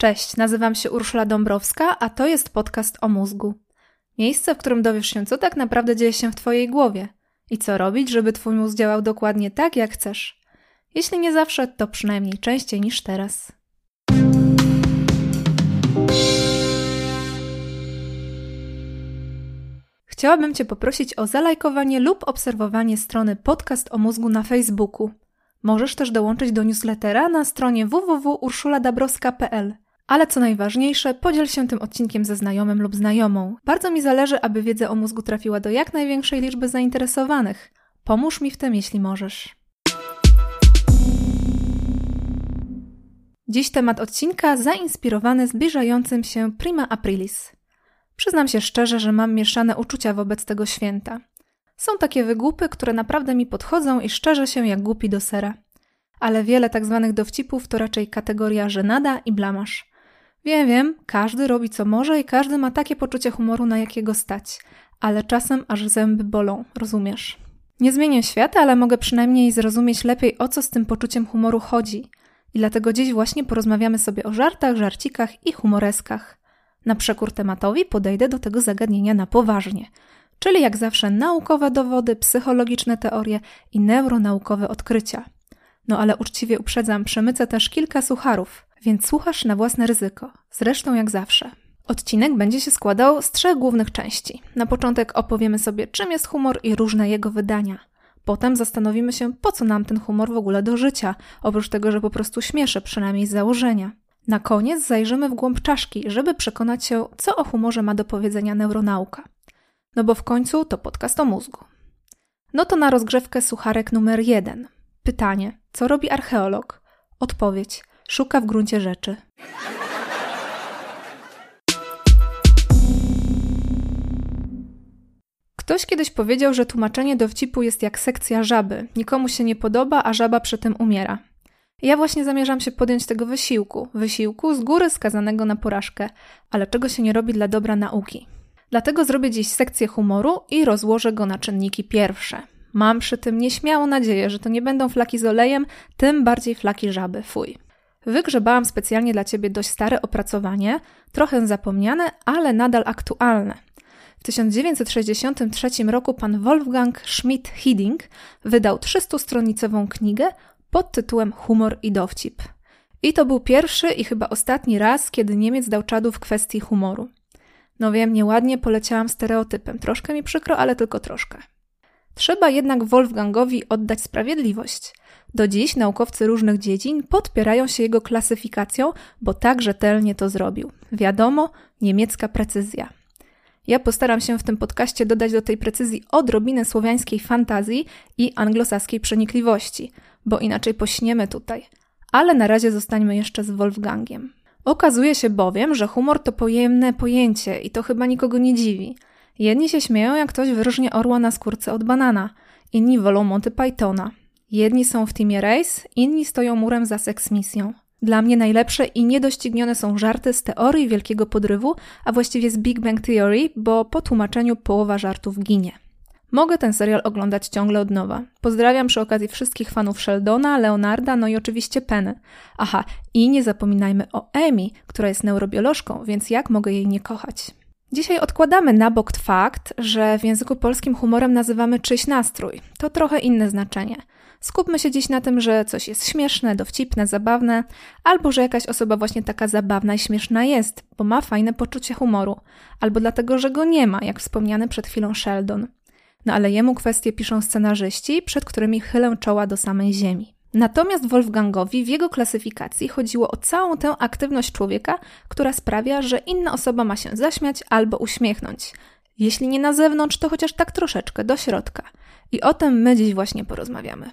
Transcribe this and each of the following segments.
Cześć, nazywam się Urszula Dąbrowska, a to jest podcast o mózgu. Miejsce, w którym dowiesz się, co tak naprawdę dzieje się w Twojej głowie i co robić, żeby Twój mózg działał dokładnie tak, jak chcesz. Jeśli nie zawsze, to przynajmniej częściej niż teraz. Chciałabym Cię poprosić o zalajkowanie lub obserwowanie strony Podcast o mózgu na Facebooku. Możesz też dołączyć do newslettera na stronie www.urszuladabrowska.pl. Ale co najważniejsze, podziel się tym odcinkiem ze znajomym lub znajomą. Bardzo mi zależy, aby wiedza o mózgu trafiła do jak największej liczby zainteresowanych. Pomóż mi w tym, jeśli możesz. Dziś temat odcinka zainspirowany zbliżającym się Prima Aprilis. Przyznam się szczerze, że mam mieszane uczucia wobec tego święta. Są takie wygłupy, które naprawdę mi podchodzą i szczerze się jak głupi do sera. Ale wiele tak zwanych dowcipów to raczej kategoria żenada i blamasz. Wiem, wiem, każdy robi co może i każdy ma takie poczucie humoru, na jakiego stać. Ale czasem aż zęby bolą, rozumiesz? Nie zmienię świata, ale mogę przynajmniej zrozumieć lepiej, o co z tym poczuciem humoru chodzi. I dlatego dziś właśnie porozmawiamy sobie o żartach, żarcikach i humoreskach. Na przekór tematowi podejdę do tego zagadnienia na poważnie – czyli jak zawsze naukowe dowody, psychologiczne teorie i neuronaukowe odkrycia. No ale uczciwie uprzedzam, przemycę też kilka sucharów, więc słuchasz na własne ryzyko, zresztą jak zawsze. Odcinek będzie się składał z trzech głównych części. Na początek opowiemy sobie, czym jest humor i różne jego wydania. Potem zastanowimy się, po co nam ten humor w ogóle do życia, oprócz tego, że po prostu śmieszy, przynajmniej z założenia. Na koniec zajrzymy w głąb czaszki, żeby przekonać się, co o humorze ma do powiedzenia neuronauka. No bo w końcu to podcast o mózgu. No to na rozgrzewkę sucharek numer jeden. Pytanie: co robi archeolog? Odpowiedź: szuka w gruncie rzeczy. Ktoś kiedyś powiedział, że tłumaczenie dowcipu jest jak sekcja żaby. Nikomu się nie podoba, a żaba przy tym umiera. Ja właśnie zamierzam się podjąć tego wysiłku. Wysiłku z góry skazanego na porażkę, ale czego się nie robi dla dobra nauki. Dlatego zrobię dziś sekcję humoru i rozłożę go na czynniki pierwsze. Mam przy tym nieśmiałą nadzieję, że to nie będą flaki z olejem, tym bardziej flaki żaby, fuj. Wygrzebałam specjalnie dla Ciebie dość stare opracowanie, trochę zapomniane, ale nadal aktualne. W 1963 roku pan Wolfgang Schmidt-Hidding wydał 300-stronicową knigę pod tytułem Humor i dowcip. I to był pierwszy i chyba ostatni raz, kiedy Niemiec dał czadu w kwestii humoru. No wiem, nieładnie poleciałam stereotypem. Troszkę mi przykro, ale tylko troszkę. Trzeba jednak Wolfgangowi oddać sprawiedliwość. Do dziś naukowcy różnych dziedzin podpierają się jego klasyfikacją, bo tak rzetelnie to zrobił. Wiadomo, niemiecka precyzja. Ja postaram się w tym podcaście dodać do tej precyzji odrobinę słowiańskiej fantazji i anglosaskiej przenikliwości, bo inaczej pośniemy tutaj. Ale na razie zostańmy jeszcze z Wolfgangiem. Okazuje się bowiem, że humor to pojemne pojęcie i to chyba nikogo nie dziwi. Jedni się śmieją, jak ktoś wyróżnia orła na skórce od banana, inni wolą Monty Pythona. Jedni są w teamie Race, inni stoją murem za seksmisją. Dla mnie najlepsze i niedoścignione są żarty z teorii wielkiego podrywu, a właściwie z Big Bang Theory, bo po tłumaczeniu połowa żartów ginie. Mogę ten serial oglądać ciągle od nowa. Pozdrawiam przy okazji wszystkich fanów Sheldona, Leonarda, no i oczywiście Penny. Aha, i nie zapominajmy o Amy, która jest neurobiolożką, więc jak mogę jej nie kochać? Dzisiaj odkładamy na bok fakt, że w języku polskim humorem nazywamy czyjś nastrój. To trochę inne znaczenie. Skupmy się dziś na tym, że coś jest śmieszne, dowcipne, zabawne, albo że jakaś osoba właśnie taka zabawna i śmieszna jest, bo ma fajne poczucie humoru, albo dlatego, że go nie ma, jak wspomniany przed chwilą Sheldon. No ale jemu kwestie piszą scenarzyści, przed którymi chylę czoła do samej ziemi. Natomiast Wolfgangowi w jego klasyfikacji chodziło o całą tę aktywność człowieka, która sprawia, że inna osoba ma się zaśmiać albo uśmiechnąć. Jeśli nie na zewnątrz, to chociaż tak troszeczkę do środka. I o tym my dziś właśnie porozmawiamy.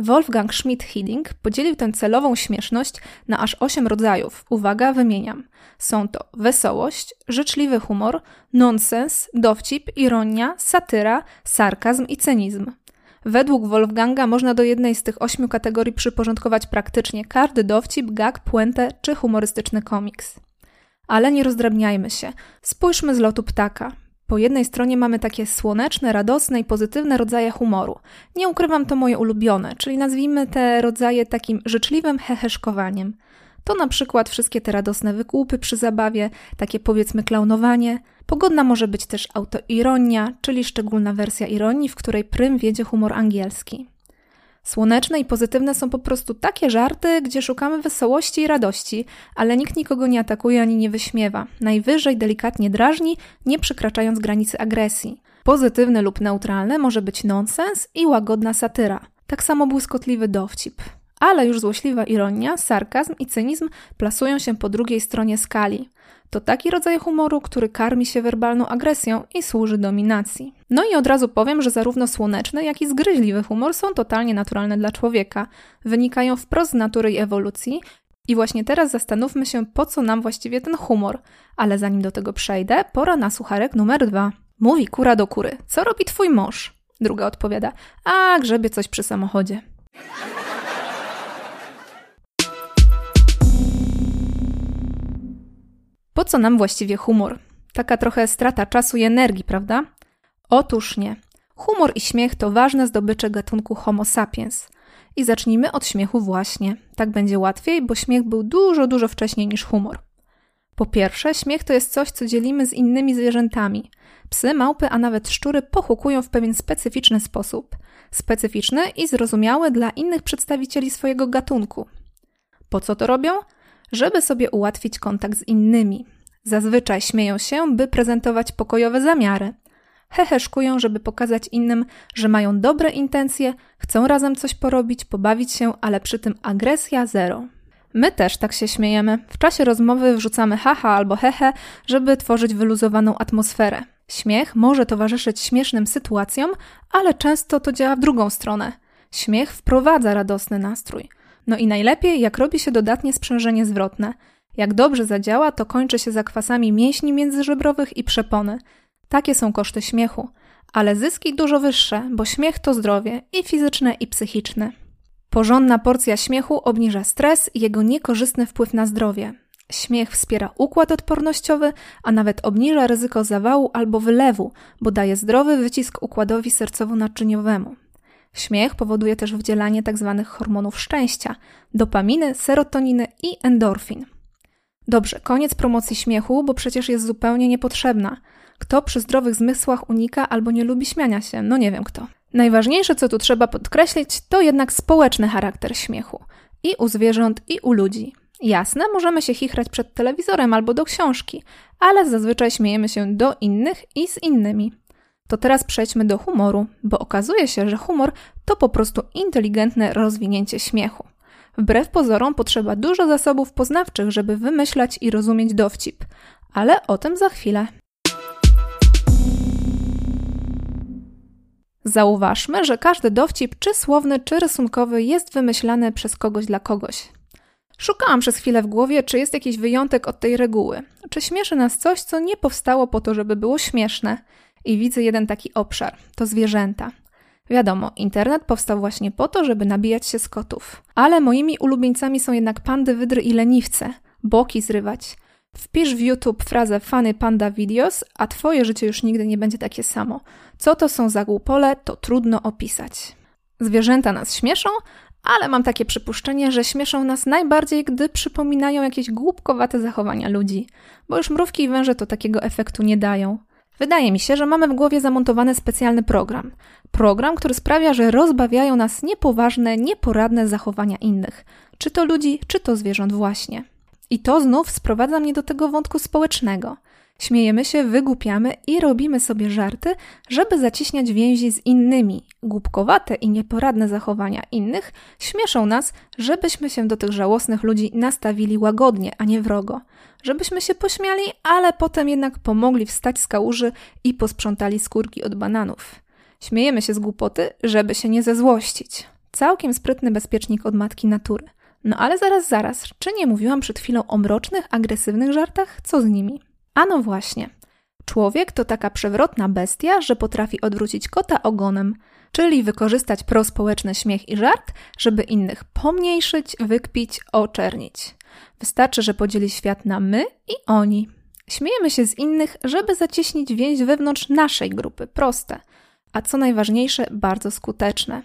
Wolfgang Schmidt-Hidding podzielił tę celową śmieszność na aż osiem rodzajów. Uwaga, wymieniam. Są to wesołość, życzliwy humor, nonsens, dowcip, ironia, satyra, sarkazm i cynizm. Według Wolfganga można do jednej z tych ośmiu kategorii przyporządkować praktycznie każdy dowcip, gag, puentę czy humorystyczny komiks. Ale nie rozdrabniajmy się. Spójrzmy z lotu ptaka. Po jednej stronie mamy takie słoneczne, radosne i pozytywne rodzaje humoru. Nie ukrywam, to moje ulubione, czyli nazwijmy te rodzaje takim życzliwym heheszkowaniem. To na przykład wszystkie te radosne wykłupy przy zabawie, takie powiedzmy klaunowanie. Pogodna może być też autoironia, czyli szczególna wersja ironii, w której prym wiedzie humor angielski. Słoneczne i pozytywne są po prostu takie żarty, gdzie szukamy wesołości i radości, ale nikt nikogo nie atakuje ani nie wyśmiewa. Najwyżej delikatnie drażni, nie przekraczając granicy agresji. Pozytywne lub neutralne może być nonsens i łagodna satyra. Tak samo błyskotliwy dowcip. Ale już złośliwa ironia, sarkazm i cynizm plasują się po drugiej stronie skali. To taki rodzaj humoru, który karmi się werbalną agresją i służy dominacji. No i od razu powiem, że zarówno słoneczny, jak i zgryźliwy humor są totalnie naturalne dla człowieka. Wynikają wprost z natury i ewolucji. I właśnie teraz zastanówmy się, po co nam właściwie ten humor. Ale zanim do tego przejdę, pora na sucharek numer dwa. Mówi kura do kury. Co robi twój mąż? Druga odpowiada. A, grzebie coś przy samochodzie. Po co nam właściwie humor? Taka trochę strata czasu i energii, prawda? Otóż nie. Humor i śmiech to ważne zdobycze gatunku Homo sapiens. I zacznijmy od śmiechu właśnie. Tak będzie łatwiej, bo śmiech był dużo, dużo wcześniej niż humor. Po pierwsze, śmiech to jest coś, co dzielimy z innymi zwierzętami. Psy, małpy, a nawet szczury pochukują w pewien specyficzny sposób. Specyficzny i zrozumiały dla innych przedstawicieli swojego gatunku. Po co to robią? Żeby sobie ułatwić kontakt z innymi. Zazwyczaj śmieją się, by prezentować pokojowe zamiary. Heheszkują, żeby pokazać innym, że mają dobre intencje, chcą razem coś porobić, pobawić się, ale przy tym agresja zero. My też tak się śmiejemy. W czasie rozmowy wrzucamy haha albo hehe, żeby tworzyć wyluzowaną atmosferę. Śmiech może towarzyszyć śmiesznym sytuacjom, ale często to działa w drugą stronę. Śmiech wprowadza radosny nastrój. No i najlepiej, jak robi się dodatnie sprzężenie zwrotne. Jak dobrze zadziała, to kończy się zakwasami mięśni międzyżebrowych i przepony. Takie są koszty śmiechu. Ale zyski dużo wyższe, bo śmiech to zdrowie i fizyczne, i psychiczne. Porządna porcja śmiechu obniża stres i jego niekorzystny wpływ na zdrowie. Śmiech wspiera układ odpornościowy, a nawet obniża ryzyko zawału albo wylewu, bo daje zdrowy wycisk układowi sercowo-naczyniowemu. Śmiech powoduje też wydzielanie tzw. Tak hormonów szczęścia, dopaminy, serotoniny i endorfin. Dobrze, koniec promocji śmiechu, bo przecież jest zupełnie niepotrzebna. Kto przy zdrowych zmysłach unika albo nie lubi śmiania się? No nie wiem kto. Najważniejsze, co tu trzeba podkreślić, to jednak społeczny charakter śmiechu. I u zwierząt, i u ludzi. Jasne, możemy się chichrać przed telewizorem albo do książki, ale zazwyczaj śmiejemy się do innych i z innymi. To teraz przejdźmy do humoru, bo okazuje się, że humor to po prostu inteligentne rozwinięcie śmiechu. Wbrew pozorom potrzeba dużo zasobów poznawczych, żeby wymyślać i rozumieć dowcip, ale o tym za chwilę. Zauważmy, że każdy dowcip, czy słowny, czy rysunkowy, jest wymyślany przez kogoś dla kogoś. Szukałam przez chwilę w głowie, czy jest jakiś wyjątek od tej reguły. Czy śmieszy nas coś, co nie powstało po to, żeby było śmieszne, i widzę jeden taki obszar to zwierzęta. Wiadomo, internet powstał właśnie po to, żeby nabijać się z kotów. Ale moimi ulubieńcami są jednak pandy, wydry i leniwce. Boki zrywać. Wpisz w YouTube frazę Funny Panda Videos, a twoje życie już nigdy nie będzie takie samo. Co to są za głupole, to trudno opisać. Zwierzęta nas śmieszą, ale mam takie przypuszczenie, że śmieszą nas najbardziej, gdy przypominają jakieś głupkowate zachowania ludzi, bo już mrówki i węże to takiego efektu nie dają. Wydaje mi się, że mamy w głowie zamontowany specjalny program. Program, który sprawia, że rozbawiają nas niepoważne, nieporadne zachowania innych, czy to ludzi, czy to zwierząt właśnie. I to znów sprowadza mnie do tego wątku społecznego. Śmiejemy się, wygłupiamy i robimy sobie żarty, żeby zaciśniać więzi z innymi. Głupkowate i nieporadne zachowania innych śmieszą nas, żebyśmy się do tych żałosnych ludzi nastawili łagodnie, a nie wrogo. Żebyśmy się pośmiali, ale potem jednak pomogli wstać z kałuży i posprzątali skórki od bananów. Śmiejemy się z głupoty, żeby się nie zezłościć. Całkiem sprytny bezpiecznik od matki natury. No ale zaraz, zaraz, czy nie mówiłam przed chwilą o mrocznych, agresywnych żartach? Co z nimi? A no właśnie. Człowiek to taka przewrotna bestia, że potrafi odwrócić kota ogonem, czyli wykorzystać prospołeczny śmiech i żart, żeby innych pomniejszyć, wykpić, oczernić. Wystarczy, że podzieli świat na my i oni. Śmiejemy się z innych, żeby zacieśnić więź wewnątrz naszej grupy. Proste. A co najważniejsze, bardzo skuteczne.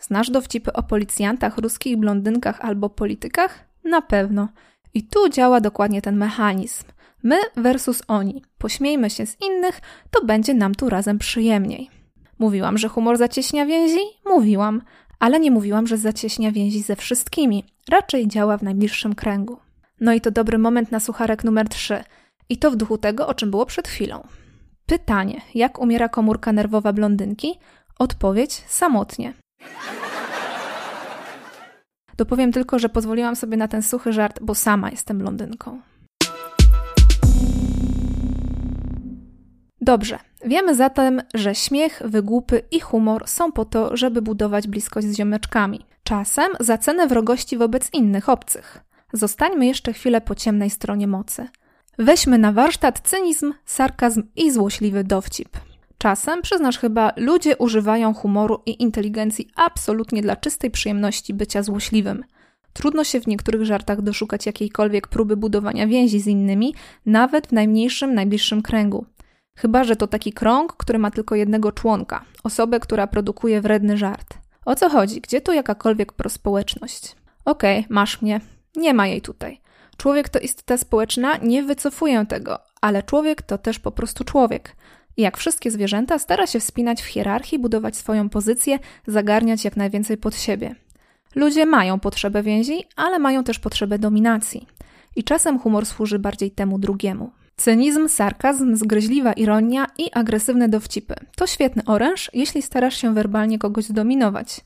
Znasz dowcipy o policjantach, ruskich blondynkach albo politykach? Na pewno. I tu działa dokładnie ten mechanizm. My versus oni. Pośmiejmy się z innych, to będzie nam tu razem przyjemniej. Mówiłam, że humor zacieśnia więzi? Mówiłam, ale nie mówiłam, że zacieśnia więzi ze wszystkimi. Raczej działa w najbliższym kręgu. No i to dobry moment na sucharek numer 3. I to w duchu tego, o czym było przed chwilą. Pytanie: jak umiera komórka nerwowa blondynki? Odpowiedź: samotnie. Dopowiem tylko, że pozwoliłam sobie na ten suchy żart, bo sama jestem blondynką. Dobrze, wiemy zatem, że śmiech, wygłupy i humor są po to, żeby budować bliskość z ziomeczkami. Czasem za cenę wrogości wobec innych obcych. Zostańmy jeszcze chwilę po ciemnej stronie mocy. Weźmy na warsztat cynizm, sarkazm i złośliwy dowcip. Czasem, przyznasz chyba, ludzie używają humoru i inteligencji absolutnie dla czystej przyjemności bycia złośliwym. Trudno się w niektórych żartach doszukać jakiejkolwiek próby budowania więzi z innymi, nawet w najmniejszym, najbliższym kręgu. Chyba, że to taki krąg, który ma tylko jednego członka osobę, która produkuje wredny żart. O co chodzi? Gdzie tu jakakolwiek prospołeczność? Okej, okay, masz mnie. Nie ma jej tutaj. Człowiek to istota społeczna, nie wycofuję tego, ale człowiek to też po prostu człowiek. I jak wszystkie zwierzęta, stara się wspinać w hierarchii, budować swoją pozycję, zagarniać jak najwięcej pod siebie. Ludzie mają potrzebę więzi, ale mają też potrzebę dominacji. I czasem humor służy bardziej temu drugiemu. Cynizm, sarkazm, zgryźliwa ironia i agresywne dowcipy. To świetny oręż, jeśli starasz się werbalnie kogoś zdominować.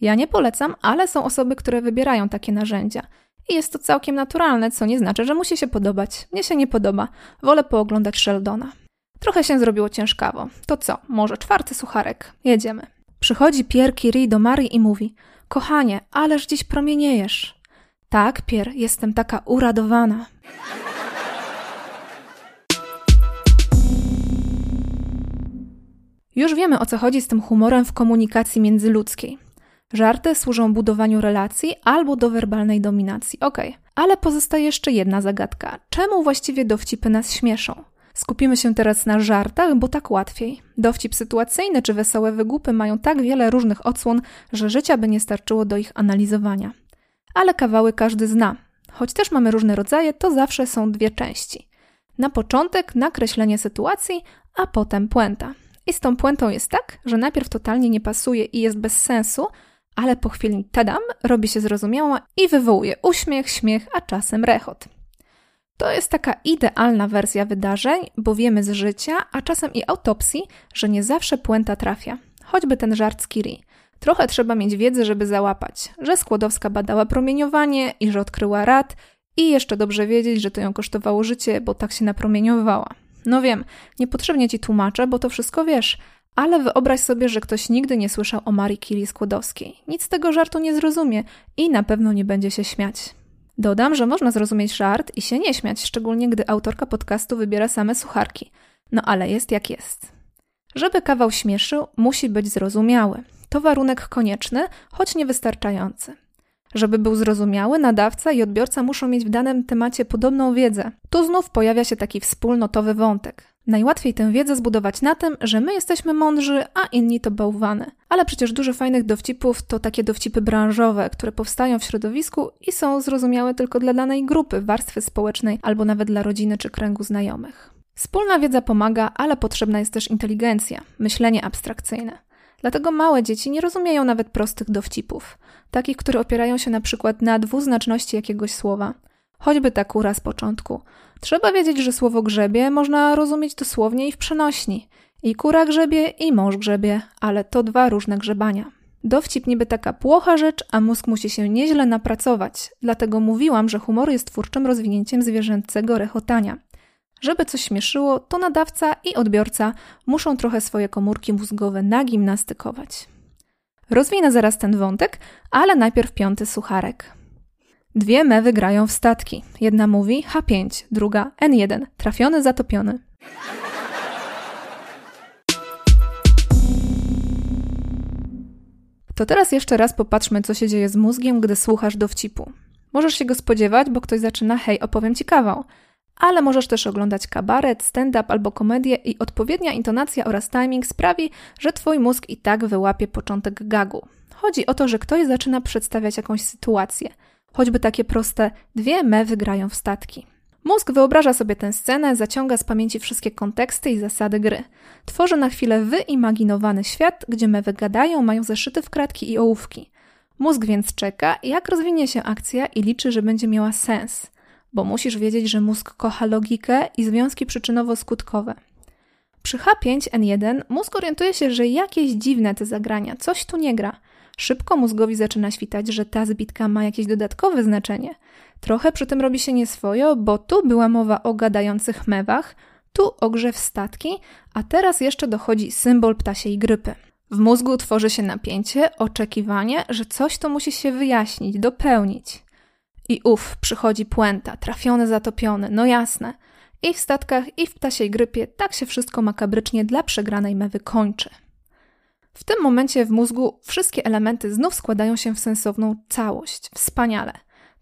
Ja nie polecam, ale są osoby, które wybierają takie narzędzia. I jest to całkiem naturalne, co nie znaczy, że musi się podobać. Mnie się nie podoba. Wolę pooglądać Sheldona. Trochę się zrobiło ciężkawo. To co? Może czwarty sucharek. Jedziemy. Przychodzi Pierre Curie do Marii i mówi: Kochanie, ależ dziś promieniejesz. Tak, Pier, jestem taka uradowana. Już wiemy o co chodzi z tym humorem w komunikacji międzyludzkiej. Żarty służą budowaniu relacji albo do werbalnej dominacji. Okej, ale pozostaje jeszcze jedna zagadka. Czemu właściwie dowcipy nas śmieszą? Skupimy się teraz na żartach, bo tak łatwiej. Dowcip sytuacyjny czy wesołe wygłupy mają tak wiele różnych odsłon, że życia by nie starczyło do ich analizowania. Ale kawały każdy zna. Choć też mamy różne rodzaje, to zawsze są dwie części. Na początek nakreślenie sytuacji, a potem puenta. I z tą puentą jest tak, że najpierw totalnie nie pasuje i jest bez sensu, ale po chwili tadam, robi się zrozumiała i wywołuje uśmiech, śmiech, a czasem rechot. To jest taka idealna wersja wydarzeń, bo wiemy z życia, a czasem i autopsji, że nie zawsze puenta trafia. Choćby ten żart z Kiri. Trochę trzeba mieć wiedzy, żeby załapać, że Skłodowska badała promieniowanie i że odkryła rad i jeszcze dobrze wiedzieć, że to ją kosztowało życie, bo tak się napromieniowała. No wiem, niepotrzebnie ci tłumaczę, bo to wszystko wiesz, ale wyobraź sobie, że ktoś nigdy nie słyszał o Marii Curie Skłodowskiej. Nic z tego żartu nie zrozumie i na pewno nie będzie się śmiać. Dodam, że można zrozumieć żart i się nie śmiać, szczególnie gdy autorka podcastu wybiera same sucharki. No ale jest jak jest. Żeby kawał śmieszył, musi być zrozumiały. To warunek konieczny, choć niewystarczający. Żeby był zrozumiały, nadawca i odbiorca muszą mieć w danym temacie podobną wiedzę. Tu znów pojawia się taki wspólnotowy wątek. Najłatwiej tę wiedzę zbudować na tym, że my jesteśmy mądrzy, a inni to bałwany. Ale przecież dużo fajnych dowcipów to takie dowcipy branżowe, które powstają w środowisku i są zrozumiałe tylko dla danej grupy, warstwy społecznej albo nawet dla rodziny czy kręgu znajomych. Wspólna wiedza pomaga, ale potrzebna jest też inteligencja, myślenie abstrakcyjne. Dlatego małe dzieci nie rozumieją nawet prostych dowcipów, takich, które opierają się na przykład na dwuznaczności jakiegoś słowa. Choćby ta kura z początku. Trzeba wiedzieć, że słowo grzebie można rozumieć dosłownie i w przenośni. I kura grzebie, i mąż grzebie, ale to dwa różne grzebania. Dowcip niby taka płocha rzecz, a mózg musi się nieźle napracować. Dlatego mówiłam, że humor jest twórczym rozwinięciem zwierzęcego rechotania. Żeby coś śmieszyło, to nadawca i odbiorca muszą trochę swoje komórki mózgowe nagimnastykować. Rozwinę zaraz ten wątek, ale najpierw piąty sucharek. Dwie mewy grają w statki. Jedna mówi H5, druga N1, trafiony, zatopiony. To teraz jeszcze raz popatrzmy, co się dzieje z mózgiem, gdy słuchasz dowcipu. Możesz się go spodziewać, bo ktoś zaczyna hej, opowiem ci kawał. Ale możesz też oglądać kabaret, stand-up albo komedię i odpowiednia intonacja oraz timing sprawi, że twój mózg i tak wyłapie początek gagu. Chodzi o to, że ktoś zaczyna przedstawiać jakąś sytuację. Choćby takie proste dwie mewy grają w statki. Mózg wyobraża sobie tę scenę, zaciąga z pamięci wszystkie konteksty i zasady gry. Tworzy na chwilę wyimaginowany świat, gdzie mewy gadają, mają zeszyty w kratki i ołówki. Mózg więc czeka, jak rozwinie się akcja i liczy, że będzie miała sens. Bo musisz wiedzieć, że mózg kocha logikę i związki przyczynowo-skutkowe. Przy H5N1 mózg orientuje się, że jakieś dziwne te zagrania, coś tu nie gra. Szybko mózgowi zaczyna świtać, że ta zbitka ma jakieś dodatkowe znaczenie. Trochę przy tym robi się nieswojo, bo tu była mowa o gadających mewach, tu o grze w statki, a teraz jeszcze dochodzi symbol ptasiej grypy. W mózgu tworzy się napięcie, oczekiwanie, że coś to musi się wyjaśnić, dopełnić. I ów, przychodzi puenta, trafiony, zatopiony, no jasne. I w statkach, i w ptasiej grypie tak się wszystko makabrycznie dla przegranej mewy kończy. W tym momencie w mózgu wszystkie elementy znów składają się w sensowną całość. Wspaniale.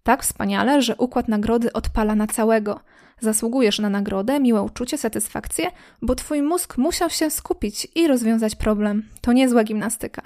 Tak wspaniale, że układ nagrody odpala na całego. Zasługujesz na nagrodę, miłe uczucie, satysfakcję, bo twój mózg musiał się skupić i rozwiązać problem. To niezła gimnastyka.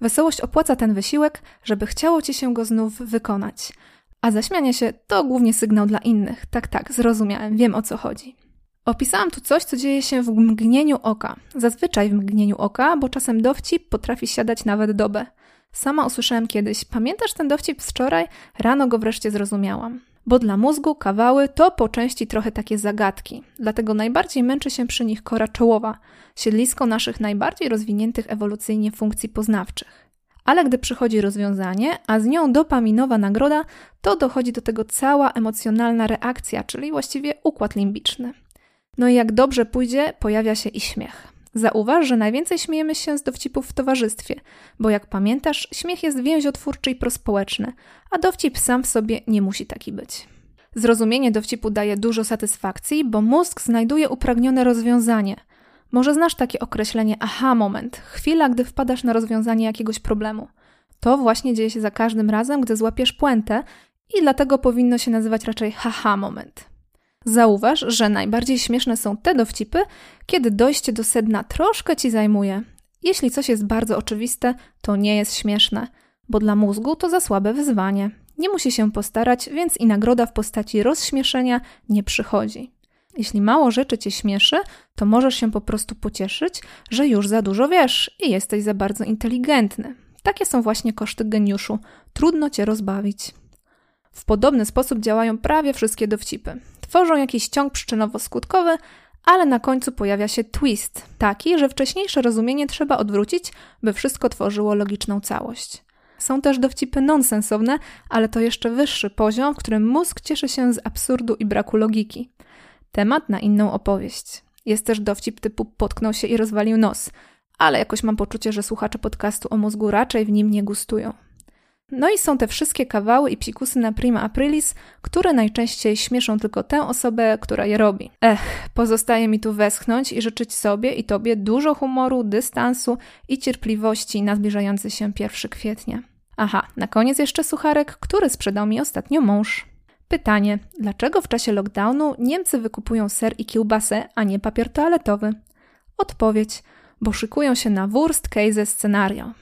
Wesołość opłaca ten wysiłek, żeby chciało ci się go znów wykonać. A zaśmianie się to głównie sygnał dla innych. Tak, tak, zrozumiałem, wiem o co chodzi. Opisałam tu coś, co dzieje się w mgnieniu oka. Zazwyczaj w mgnieniu oka, bo czasem dowcip potrafi siadać nawet dobę. Sama usłyszałem kiedyś, pamiętasz ten dowcip z wczoraj? Rano go wreszcie zrozumiałam. Bo dla mózgu kawały to po części trochę takie zagadki, dlatego najbardziej męczy się przy nich kora czołowa, siedlisko naszych najbardziej rozwiniętych ewolucyjnie funkcji poznawczych. Ale gdy przychodzi rozwiązanie, a z nią dopaminowa nagroda, to dochodzi do tego cała emocjonalna reakcja, czyli właściwie układ limbiczny. No i jak dobrze pójdzie, pojawia się i śmiech. Zauważ, że najwięcej śmiejemy się z dowcipów w towarzystwie, bo jak pamiętasz, śmiech jest więziotwórczy i prospołeczny, a dowcip sam w sobie nie musi taki być. Zrozumienie dowcipu daje dużo satysfakcji, bo mózg znajduje upragnione rozwiązanie. Może znasz takie określenie aha moment, chwila, gdy wpadasz na rozwiązanie jakiegoś problemu. To właśnie dzieje się za każdym razem, gdy złapiesz puentę i dlatego powinno się nazywać raczej haha moment. Zauważ, że najbardziej śmieszne są te dowcipy, kiedy dojście do sedna troszkę ci zajmuje. Jeśli coś jest bardzo oczywiste, to nie jest śmieszne, bo dla mózgu to za słabe wyzwanie. Nie musi się postarać, więc i nagroda w postaci rozśmieszenia nie przychodzi. Jeśli mało rzeczy cię śmieszy, to możesz się po prostu pocieszyć, że już za dużo wiesz i jesteś za bardzo inteligentny. Takie są właśnie koszty geniuszu. Trudno cię rozbawić. W podobny sposób działają prawie wszystkie dowcipy. Tworzą jakiś ciąg przyczynowo-skutkowy, ale na końcu pojawia się twist, taki, że wcześniejsze rozumienie trzeba odwrócić, by wszystko tworzyło logiczną całość. Są też dowcipy nonsensowne, ale to jeszcze wyższy poziom, w którym mózg cieszy się z absurdu i braku logiki. Temat na inną opowieść. Jest też dowcip typu potknął się i rozwalił nos, ale jakoś mam poczucie, że słuchacze podcastu o mózgu raczej w nim nie gustują. No i są te wszystkie kawały i psikusy na prima aprilis, które najczęściej śmieszą tylko tę osobę, która je robi. Ech, pozostaje mi tu westchnąć i życzyć sobie i tobie dużo humoru, dystansu i cierpliwości na zbliżający się 1 kwietnia. Aha, na koniec jeszcze sucharek, który sprzedał mi ostatnio mąż. Pytanie: dlaczego w czasie lockdownu Niemcy wykupują ser i kiełbasę, a nie papier toaletowy? Odpowiedź: bo szykują się na worst case scenario.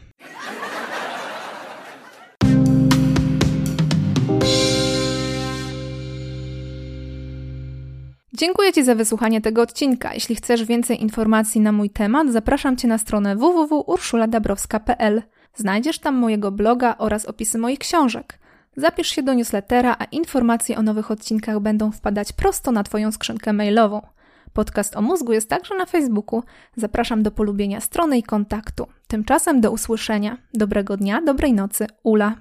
Dziękuję Ci za wysłuchanie tego odcinka. Jeśli chcesz więcej informacji na mój temat, zapraszam Cię na stronę www.urszuladabrowska.pl. Znajdziesz tam mojego bloga oraz opisy moich książek. Zapisz się do newslettera, a informacje o nowych odcinkach będą wpadać prosto na Twoją skrzynkę mailową. Podcast o mózgu jest także na Facebooku. Zapraszam do polubienia strony i kontaktu. Tymczasem do usłyszenia. Dobrego dnia, dobrej nocy. Ula.